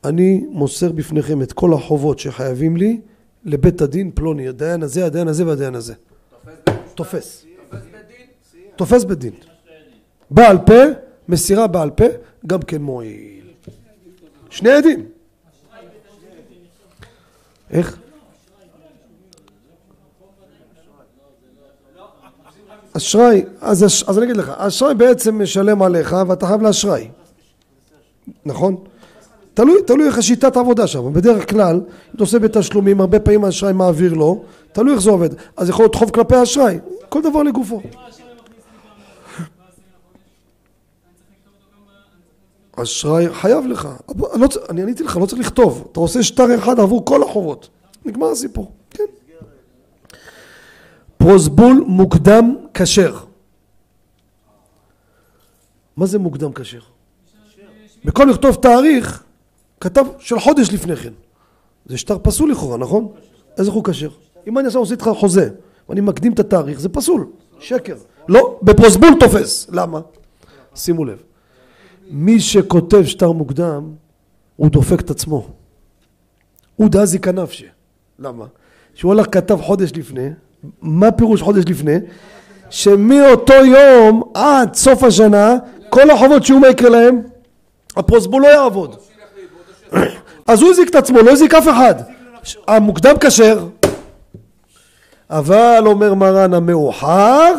אני מוסר בפניכם את כל החובות שחייבים לי לבית הדין פלוני, הדיין הזה, הדיין הזה והדיין הזה. תופס. תופס בית דין. בעל פה, מסירה בעל פה, גם כן מועיל. שני עדים. איך? אשראי, אז, אש- אז אני אגיד לך, אשראי בעצם משלם עליך ואתה חייב לאשראי, נכון? תלוי, תלוי איך השיטת העבודה שם, בדרך כלל, אם אתה עושה בתשלומים, הרבה פעמים האשראי מעביר לו, תלוי איך זה עובד, אז יכול להיות חוב כלפי האשראי, כל דבר לגופו. אשראי חייב לך, לא, אני עניתי לך, לא צריך לכתוב, אתה עושה שטר אחד עבור כל החובות, נגמר הסיפור, כן. פרוסבול מוקדם כשר. מה זה מוקדם כשר? במקום לכתוב תאריך, כתב של חודש לפני כן. זה שטר פסול לכאורה, נכון? איזה חוק כשר? אם אני עושה איתך חוזה, ואני מקדים את התאריך, זה פסול, שקר. לא, בפרוסבול תופס. למה? שימו לב. מי שכותב שטר מוקדם, הוא דופק את עצמו. הוא דאזיקה נפשי. למה? שהוא הלך כתב חודש לפני, מה פירוש חודש לפני? שמאותו יום עד סוף השנה, כל החובות שהוא מה יקרה להם? הפרוסבול לא יעבוד. אז הוא הזיק את עצמו, לא הזיק אף אחד. המוקדם כשר. אבל אומר מרן המאוחר,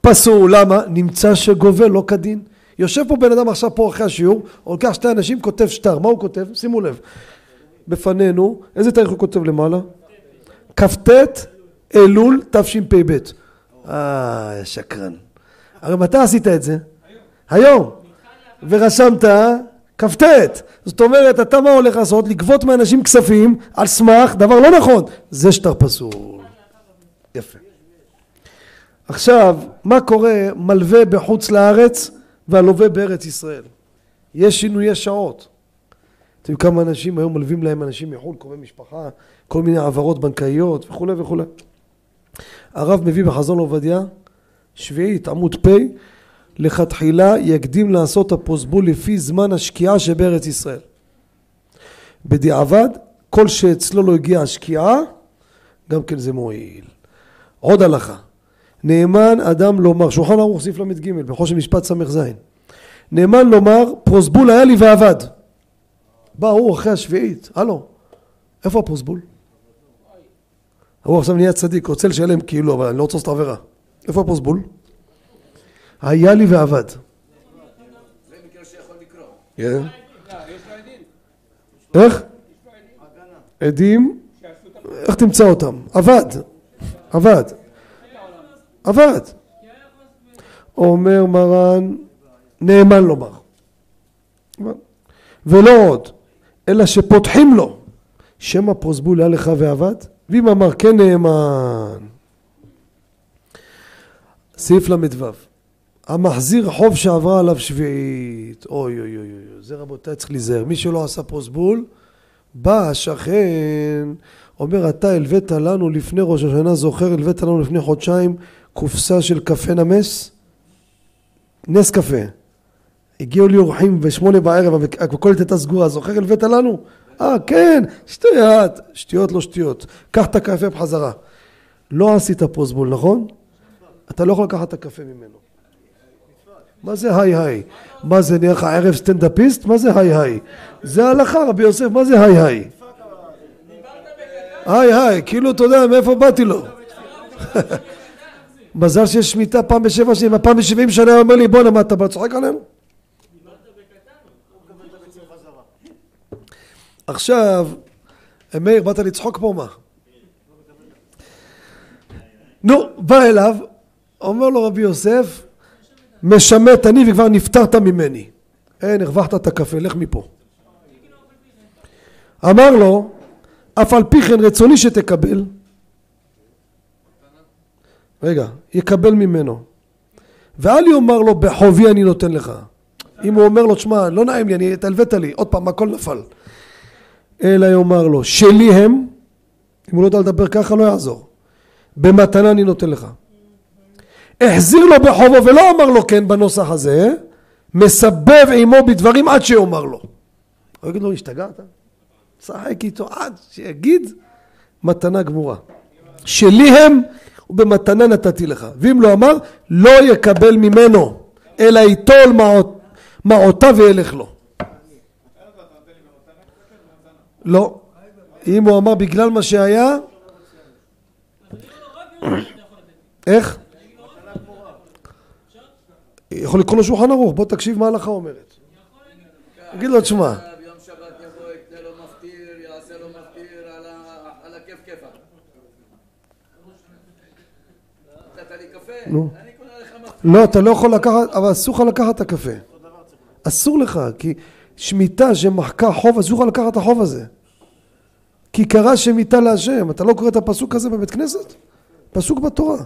פסול. למה? נמצא שגובל לא כדין. יושב פה בן אדם עכשיו פה אחרי השיעור, לוקח שתי אנשים, כותב שטר. מה הוא כותב? שימו לב. בפנינו, איזה תאריך הוא כותב למעלה? כ"ט אלול תשפ"ב. אה, שקרן. הרי מתי עשית את זה? היום. ורשמת כ"ט. זאת אומרת, אתה מה הולך לעשות? לגבות מאנשים כספים על סמך דבר לא נכון. זה שטר פסול. יפה. עכשיו, מה קורה מלווה בחוץ לארץ והלווה בארץ ישראל? יש שינויי שעות. אתם יודעים כמה אנשים היום מלווים להם אנשים מחו"ל, קרובי משפחה, כל מיני העברות בנקאיות וכולי וכולי. הרב מביא בחזון עובדיה, שביעית עמוד פ', לכתחילה יקדים לעשות הפוסבול לפי זמן השקיעה שבארץ ישראל. בדיעבד, כל שאצלו לא הגיעה השקיעה, גם כן זה מועיל. עוד הלכה, נאמן אדם לומר, שולחן ערוך סעיף ל"ג, בחושן משפט ס"ז, נאמן לומר, פרוסבול היה לי ועבד. בא הוא אחרי השביעית, הלו, איפה הפרוסבול? הוא עכשיו נהיה צדיק, רוצה לשלם כאילו, אבל אני לא רוצה לעשות עבירה. איפה הפרוסבול? היה לי ועבד. כן. איך? עדים, איך תמצא אותם? עבד, עבד, עבד. אומר מרן, נאמן לומר. ולא עוד, אלא שפותחים לו, שמא פרוסבול היה לך ועבד, ואם אמר כן נאמן. סעיף ל"ו המחזיר חוב שעברה עליו שביעית, אוי אוי אוי אוי, זה רבותיי צריך להיזהר, מי שלא עשה פרוסבול, בא השכן, אומר אתה הלווית לנו לפני ראש השנה, זוכר הלווית לנו לפני חודשיים קופסה של קפה נמס? נס קפה. הגיעו לי אורחים בשמונה בערב, המכולת הייתה סגורה, זוכר הלווית לנו? אה, כן, שטויות, שטויות לא שטויות. קח את הקפה בחזרה. לא עשית פרוסבול, נכון? אתה לא יכול לקחת את הקפה ממנו. מה זה היי היי? מה זה נהיה לך ערב סטנדאפיסט? מה זה היי היי? זה הלכה רבי יוסף, מה זה היי היי? היי היי, כאילו אתה יודע מאיפה באתי לו. מזל שיש שמיטה פעם בשבע שנים, הפעם בשבעים שנה אומר לי בואנה מה אתה בא צוחק עלינו? עכשיו, מאיר באת לצחוק פה מה? נו, בא אליו, אומר לו רבי יוסף משמט אני וכבר נפטרת ממני. אין, הרווחת את הקפה, לך מפה. אמר לו, אף על פי כן רצוני שתקבל. רגע, יקבל ממנו. ואל יאמר לו, בחובי אני נותן לך. אם הוא אומר לו, תשמע, לא נעים לי, אני, תלווית לי, עוד פעם, הכל נפל. אלא יאמר לו, שלי הם, אם הוא לא יודע לדבר ככה, לא יעזור. במתנה אני נותן לך. החזיר לו בחובו ולא אמר לו כן בנוסח הזה, מסבב עמו בדברים עד שיאמר לו. הוא יגיד לו, השתגעת? שחק איתו עד שיגיד מתנה גמורה. שלי הם ובמתנה נתתי לך. ואם לא אמר, לא יקבל ממנו, אלא ייטול מעותיו וילך לו. לא. אם הוא אמר בגלל מה שהיה, איך? יכול לקרוא לו שולחן ערוך, בוא תקשיב מה ההלכה אומרת. תגיד לו, תשמע? נו. לא, אתה לא יכול לקחת, אבל אסור לך לקחת את הקפה. אסור לך, כי שמיטה שמחקה חוב, אסור לך לקחת את החוב הזה. כי קרא שמיטה להשם, אתה לא קורא את הפסוק הזה בבית כנסת? פסוק בתורה.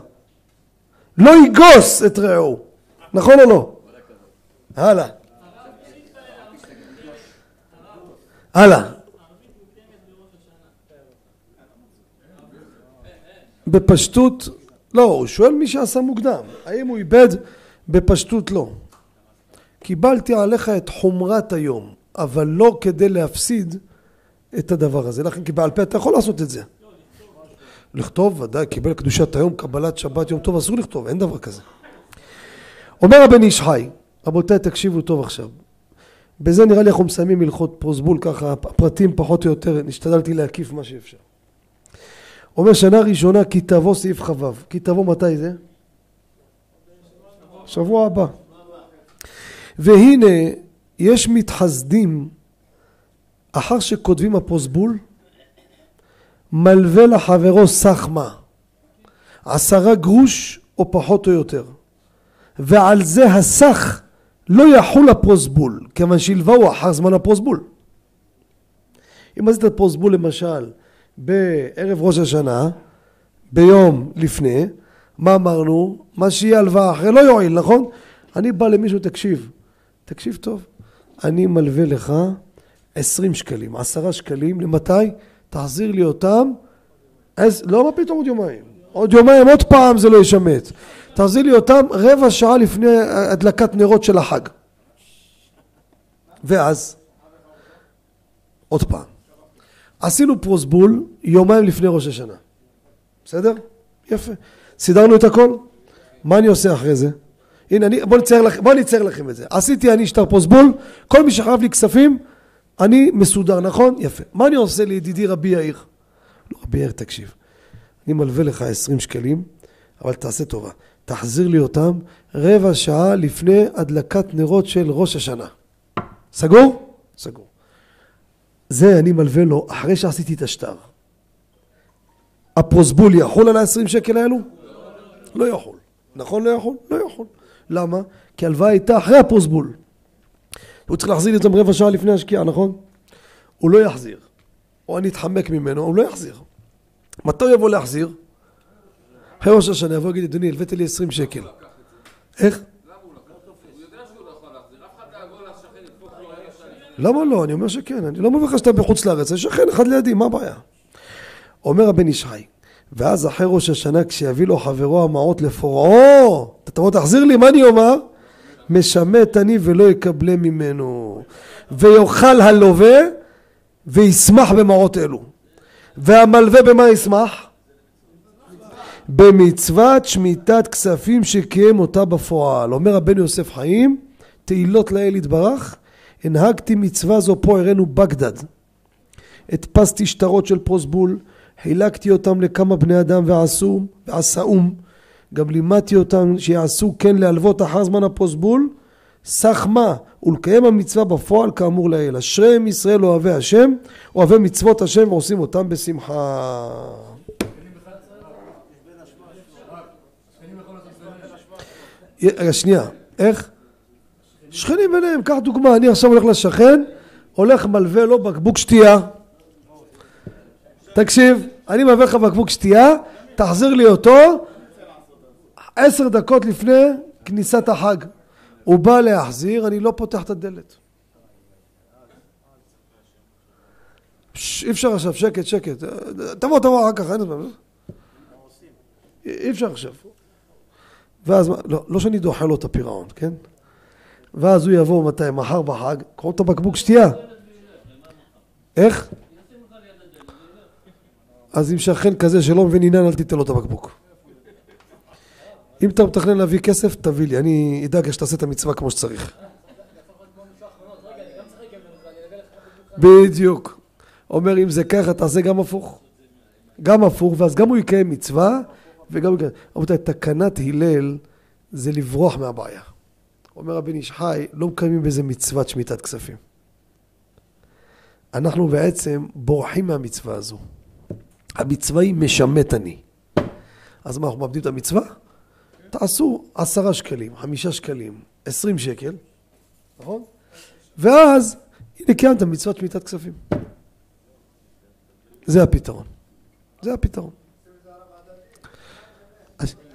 לא יגוס את רעהו, נכון או לא? הלאה. הלאה. בפשטות, לא, הוא שואל מי שעשה מוקדם, האם הוא איבד? בפשטות לא. קיבלתי עליך את חומרת היום, אבל לא כדי להפסיד את הדבר הזה. לכן כי בעל פה אתה יכול לעשות את זה. לכתוב, ודאי, קיבל קדושת היום, קבלת שבת, יום טוב, אסור לכתוב, אין דבר כזה. אומר הבן איש חי, רבותיי, תקשיבו טוב עכשיו. בזה נראה לי אנחנו מסיימים הלכות פרוסבול, ככה הפרטים פחות או יותר, נשתדלתי להקיף מה שאפשר. אומר שנה ראשונה כי תבוא סעיף כ"ו. כי תבוא מתי זה? שבוע הבא. והנה יש מתחסדים אחר שכותבים הפרוסבול מלווה לחברו סחמה עשרה גרוש או פחות או יותר ועל זה הסך לא יחול הפרוסבול כיוון שהלוואו אחר זמן הפרוסבול אם עשית פרוסבול למשל בערב ראש השנה ביום לפני מה אמרנו? מה שיהיה הלוואה אחרי לא יועיל נכון? אני בא למישהו תקשיב תקשיב טוב אני מלווה לך עשרים שקלים עשרה שקלים למתי? תחזיר לי אותם אז לא מה פתאום עוד יומיים עוד יומיים עוד פעם זה לא ישמט תחזיר לי אותם רבע שעה לפני הדלקת נרות של החג ואז עוד פעם עשינו פרוסבול יומיים לפני ראש השנה בסדר? יפה סידרנו את הכל? מה אני עושה אחרי זה? הנה אני, בוא נצייר, לכ, בוא נצייר לכם את זה עשיתי אני שטר פרוסבול כל מי שחייב לי כספים אני מסודר נכון? יפה מה אני עושה לידידי רבי יאיר? לא רבי יאיר תקשיב אני מלווה לך עשרים שקלים אבל תעשה טובה תחזיר לי אותם רבע שעה לפני הדלקת נרות של ראש השנה סגור? סגור זה אני מלווה לו אחרי שעשיתי את השטר הפרוסבול יחול על ה-20 שקל האלו? לא יכול. נכון לא יכול? לא יכול. למה? כי הלוואה הייתה אחרי הפרוסבול. הוא צריך להחזיר אותם רבע שעה לפני השקיעה, נכון? הוא לא יחזיר. או אני אתחמק ממנו, הוא לא יחזיר. מתי הוא יבוא להחזיר? אחרי ראש השנה יבוא ויגיד, אדוני, הלווית לי 20 שקל. איך? למה לא? אני אומר שכן, אני לא מביא לך שאתה בחוץ לארץ, יש שכן אחד לידי, מה הבעיה? אומר הבן איש חי, ואז אחרי ראש השנה כשיביא לו חברו המעות לפורעו, אתה תבוא תחזיר לי, מה אני אומר? משמט אני ולא יקבלה ממנו, ויאכל הלווה וישמח במעות אלו, והמלווה במה ישמח? במצוות שמיטת כספים שקיים אותה בפועל. אומר הבן יוסף חיים, תהילות לאל יתברך, הנהגתי מצווה זו פה הראינו בגדד. הדפסתי שטרות של פרוסבול, חילקתי אותם לכמה בני אדם ועשו, ועשאום, גם לימדתי אותם שיעשו כן להלוות אחר זמן הפרוסבול, סך מה ולקיים המצווה בפועל כאמור לעיל. אשריהם ישראל אוהבי השם, אוהבי מצוות השם ועושים אותם בשמחה. רגע שנייה, איך? שכנים ביניהם, קח דוגמה, אני עכשיו הולך לשכן, הולך מלווה לו בקבוק שתייה תקשיב, אני מביא לך בקבוק שתייה, תחזיר לי אותו עשר דקות לפני כניסת החג. הוא בא להחזיר, אני לא פותח את הדלת. אי אפשר עכשיו, שקט, שקט. תבוא, תבוא אחר כך, אין זמן. אי אפשר עכשיו. ואז, לא, לא שאני דוחה לו את הפירעון, כן? ואז הוא יבוא מתי? מחר בחג, קחו את הבקבוק שתייה. איך? אז אם שכן כזה שלא מבין עניין, אל תיתן לו את הבקבוק. אם אתה מתכנן להביא כסף, תביא לי, אני אדאג שתעשה את המצווה כמו שצריך. בדיוק. אומר, אם זה ככה, תעשה גם הפוך. גם הפוך, ואז גם הוא יקיים מצווה, וגם הוא יקיים... רבותיי, תקנת הלל זה לברוח מהבעיה. אומר הבן איש חי, לא מקיימים בזה מצוות שמיטת כספים. אנחנו בעצם בורחים מהמצווה הזו. המצווה היא משמט אני. אז מה, אנחנו מאבדים את המצווה? תעשו עשרה שקלים, חמישה שקלים, עשרים שקל, נכון? ואז, הנה קיימת מצוות שמיטת כספים. זה הפתרון. זה הפתרון.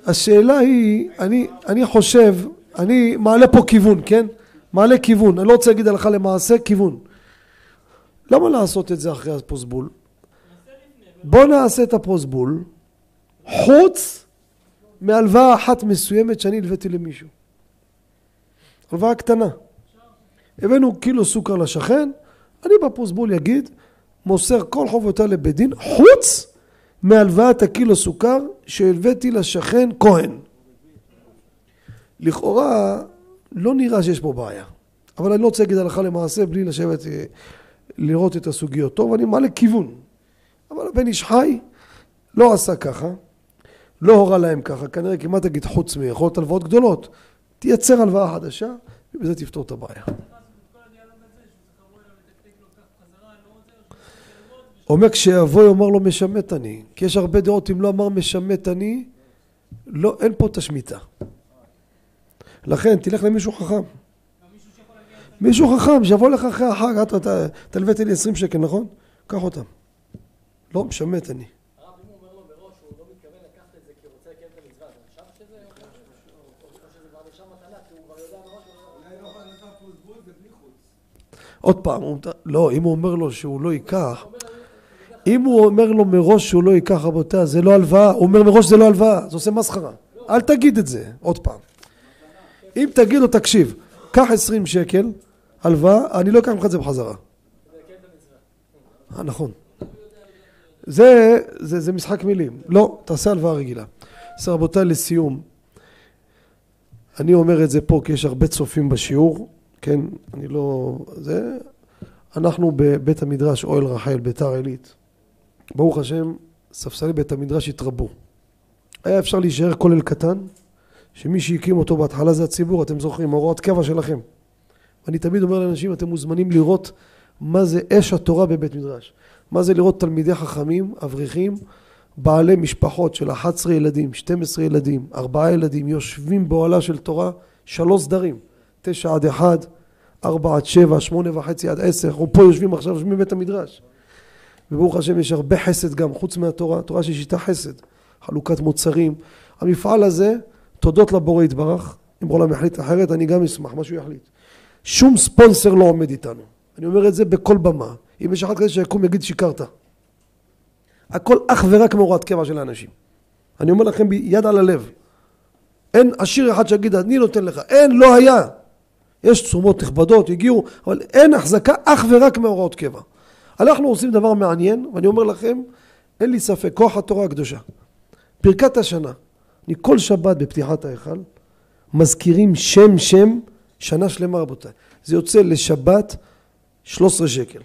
השאלה היא, אני, אני חושב, אני מעלה פה כיוון, כן? מעלה כיוון, אני לא רוצה להגיד הלכה למעשה, כיוון. למה לעשות את זה אחרי הפוסבול? בוא נעשה את הפרוסבול חוץ מהלוואה אחת מסוימת שאני הלוויתי למישהו. הלוואה קטנה. הבאנו קילו סוכר לשכן, אני בפרוסבול אגיד, מוסר כל חובותיי לבית דין, חוץ מהלוואת הקילו סוכר שהלוויתי לשכן כהן. לכאורה לא נראה שיש פה בעיה, אבל אני לא רוצה להגיד הלכה למעשה בלי לשבת אה, לראות את הסוגיות טוב, אני מעלה כיוון. אבל הבן איש חי לא עשה ככה, לא הורה להם ככה, כנראה כמעט תגיד חוץ מיכולת הלוואות גדולות, תייצר הלוואה חדשה ובזה תפתור את הבעיה. אומר כשיבוא יאמר לו משמט אני, כי יש הרבה דעות אם לא אמר משמט אני, לא, אין פה את השמיטה. לכן תלך למישהו חכם. מישהו חכם שיבוא לך אחרי החג, אתה- הלווית לי 20 שקל נכון? קח אותם. לא משמט אני. הרב, אם הוא אומר לו מראש שהוא לא מתכוון לקחת את זה כי הוא רוצה לקיים את המצווה, זה נחשב שזה או או שזה כבר נחשב מתנה, כי הוא כבר יודע מראש שהוא לא- אולי לא יכול לתת פוסבול זה בלי חוץ. עוד פעם, לא, אם הוא אומר לו שהוא לא ייקח, אם הוא אומר לו מראש שהוא לא ייקח רבותיי, זה לא הלוואה, הוא אומר מראש זה לא הלוואה, זה עושה מסחרה. אל תגיד את זה, עוד פעם. אם תגיד לו, תקשיב, קח 20 שקל, הלוואה, אני לא אקח ממך את זה בחזרה. אה, נכון. זה, זה, זה משחק מילים. לא, תעשה הלוואה רגילה. אז רבותיי, לסיום, אני אומר את זה פה כי יש הרבה צופים בשיעור, כן, אני לא... זה... אנחנו בבית המדרש אוהל רחל, ביתר עילית. ברוך השם, ספסלי בית המדרש התרבו. היה אפשר להישאר כולל קטן, שמי שהקים אותו בהתחלה זה הציבור, אתם זוכרים, הוראות קבע שלכם. אני תמיד אומר לאנשים, אתם מוזמנים לראות מה זה אש התורה בבית מדרש. מה זה לראות תלמידי חכמים, אברכים, בעלי משפחות של 11 ילדים, 12 ילדים, 4 ילדים, יושבים באוהלה של תורה, שלוש סדרים, 9 עד 1, 4 עד 7, 8 וחצי עד 10, אנחנו פה יושבים עכשיו, יושבים בבית המדרש. וברוך השם יש הרבה חסד גם, חוץ מהתורה, תורה שהיא שיטה חסד, חלוקת מוצרים. המפעל הזה, תודות לבורא יתברך, אם בעולם יחליט אחרת, אני גם אשמח, מה שהוא יחליט. שום ספונסר לא עומד איתנו. אני אומר את זה בכל במה. אם יש אחד כזה שיקום יגיד שיקרת. הכל אך ורק מהוראת קבע של האנשים. אני אומר לכם ביד על הלב. אין עשיר אחד שיגיד אני נותן לך. אין, לא היה. יש תשומות נכבדות, הגיעו, אבל אין החזקה אך ורק מהוראות קבע. אנחנו עושים דבר מעניין, ואני אומר לכם, אין לי ספק, כוח התורה הקדושה. ברכת השנה. אני כל שבת בפתיחת ההיכל מזכירים שם שם שנה שלמה רבותיי. זה יוצא לשבת 13 שקל.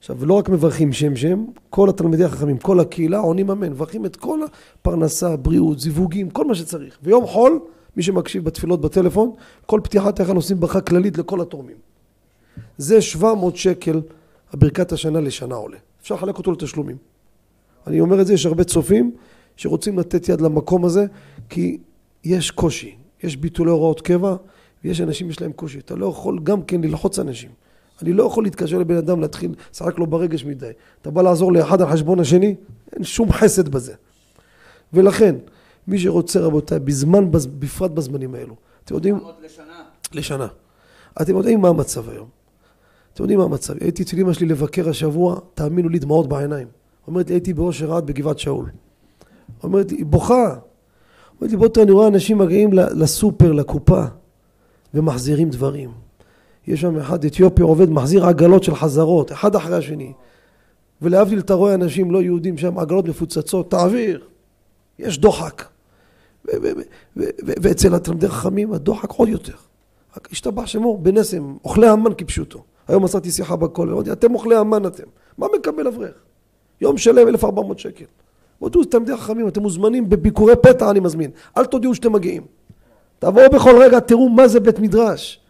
עכשיו, לא רק מברכים שם שם, כל התלמידי החכמים, כל הקהילה עונים אמן, מברכים את כל הפרנסה, בריאות, זיווגים, כל מה שצריך. ויום חול, מי שמקשיב בתפילות בטלפון, כל פתיחת ההיכל עושים ברכה כללית לכל התורמים. זה 700 שקל הברכת השנה לשנה עולה. אפשר לחלק אותו לתשלומים. אני אומר את זה, יש הרבה צופים שרוצים לתת יד למקום הזה, כי יש קושי, יש ביטולי הוראות קבע, ויש אנשים יש להם קושי. אתה לא יכול גם כן ללחוץ אנשים. אני לא יכול להתקשר לבן אדם להתחיל לשחק לו ברגש מדי. אתה בא לעזור לאחד על חשבון השני, אין שום חסד בזה. ולכן, מי שרוצה רבותיי, בזמן, בז- בפרט בזמנים האלו, אתם יודעים, לשנה. לשנה. אתם יודעים מה המצב היום. אתם יודעים מה המצב. הייתי אצל אמא שלי לבקר השבוע, תאמינו לי, דמעות בעיניים. אומרת לי, הייתי באושר עד בגבעת שאול. אומרת לי, היא בוכה. אומרת לי, בוא תראה, אני רואה אנשים מגיעים לסופר, לקופה, ומחזירים דברים. יש שם אחד אתיופי עובד, מחזיר עגלות של חזרות, אחד אחרי השני. ולהבדיל, אתה רואה אנשים לא יהודים שם, עגלות מפוצצות, תעביר. יש דוחק. ואצל התלמידי חכמים הדוחק עוד יותר. רק השתבח שמו בנס הם אוכלי המן כפשוטו. היום עשיתי שיחה בכולל, אמרתי, אתם אוכלי המן אתם. מה מקבל אברך? יום שלם 1,400 שקל. בואו תלמידי חכמים, אתם מוזמנים בביקורי פתע אני מזמין. אל תודיעו שאתם מגיעים. תבואו בכל רגע, תראו מה זה בית מדרש.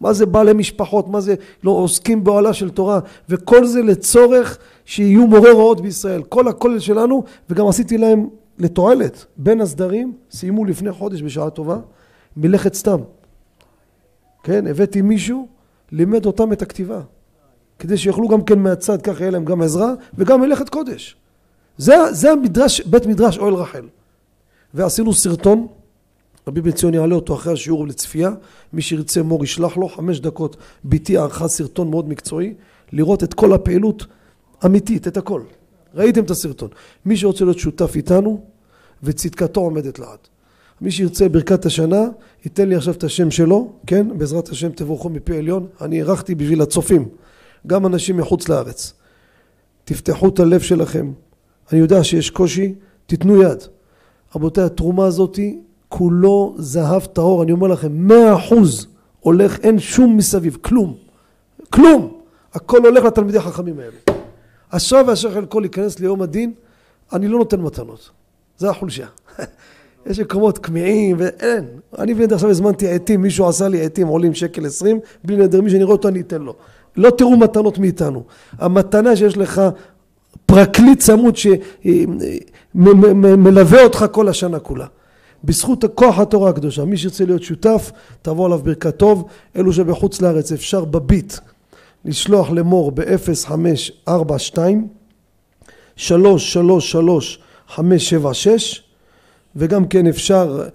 מה זה בעלי משפחות, מה זה לא עוסקים באוהלה של תורה, וכל זה לצורך שיהיו מורי הוראות בישראל. כל הכולל שלנו, וגם עשיתי להם לתועלת. בין הסדרים, סיימו לפני חודש בשעה טובה, מלאכת סתם. כן, הבאתי מישהו, לימד אותם את הכתיבה. כדי שיוכלו גם כן מהצד, ככה יהיה להם גם עזרה, וגם מלאכת קודש. זה, זה המדרש, בית מדרש אוהל רחל. ועשינו סרטון, רבי בן ציון יעלה אותו אחרי השיעור לצפייה, מי שירצה מור ישלח לו, חמש דקות, ביתי ערכה סרטון מאוד מקצועי, לראות את כל הפעילות אמיתית, את הכל. ראיתם את הסרטון. מי שרוצה להיות שותף איתנו, וצדקתו עומדת לעד. מי שירצה ברכת השנה, ייתן לי עכשיו את השם שלו, כן? בעזרת השם תבורכו מפי עליון. אני אירחתי בשביל הצופים, גם אנשים מחוץ לארץ. תפתחו את הלב שלכם. אני יודע שיש קושי, תיתנו יד. רבותיי, התרומה הזאתי כולו זהב טהור, אני אומר לכם, מאה אחוז הולך, אין שום מסביב, כלום. כלום! הכל הולך לתלמידי החכמים האלה. אשרי ואשר חלקו להיכנס ליום הדין, אני לא נותן מתנות. זה החולשה. יש מקומות כמהים ואין. אני בנדר עכשיו הזמנתי עטים, מישהו עשה לי עטים עולים שקל עשרים, בלי נדר, מי שאני רואה אותו אני אתן לו. לא תראו מתנות מאיתנו. המתנה שיש לך פרקליט צמוד שמלווה אותך כל השנה כולה. בזכות כוח התורה הקדושה, מי שירצה להיות שותף, תבוא עליו ברכת טוב. אלו שבחוץ לארץ אפשר בביט לשלוח למור ב-0542 333 576 וגם כן אפשר,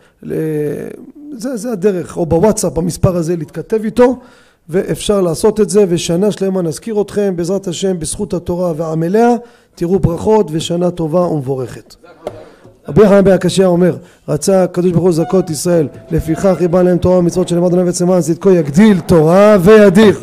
זה, זה הדרך, או בוואטסאפ במספר הזה להתכתב איתו ואפשר לעשות את זה ושנה שלמה נזכיר אתכם בעזרת השם בזכות התורה ועמליה תראו ברכות ושנה טובה ומבורכת. רבי יחנן בן הקשיא אומר רצה הקדוש ברוך הוא לזכות ישראל לפיכך ריבה להם תורה ומצוות שנאמר אדוני וצמאן צדקו יגדיל תורה וידיר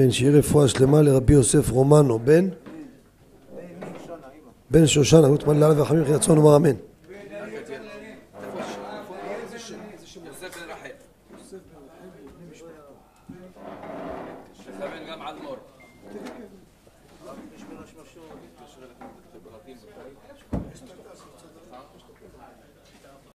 בן שיהיה רפואה שלמה לרבי יוסף רומנו, בן? בן שושנה, רות מלא עליו וחמים וכי רצון לומר אמן.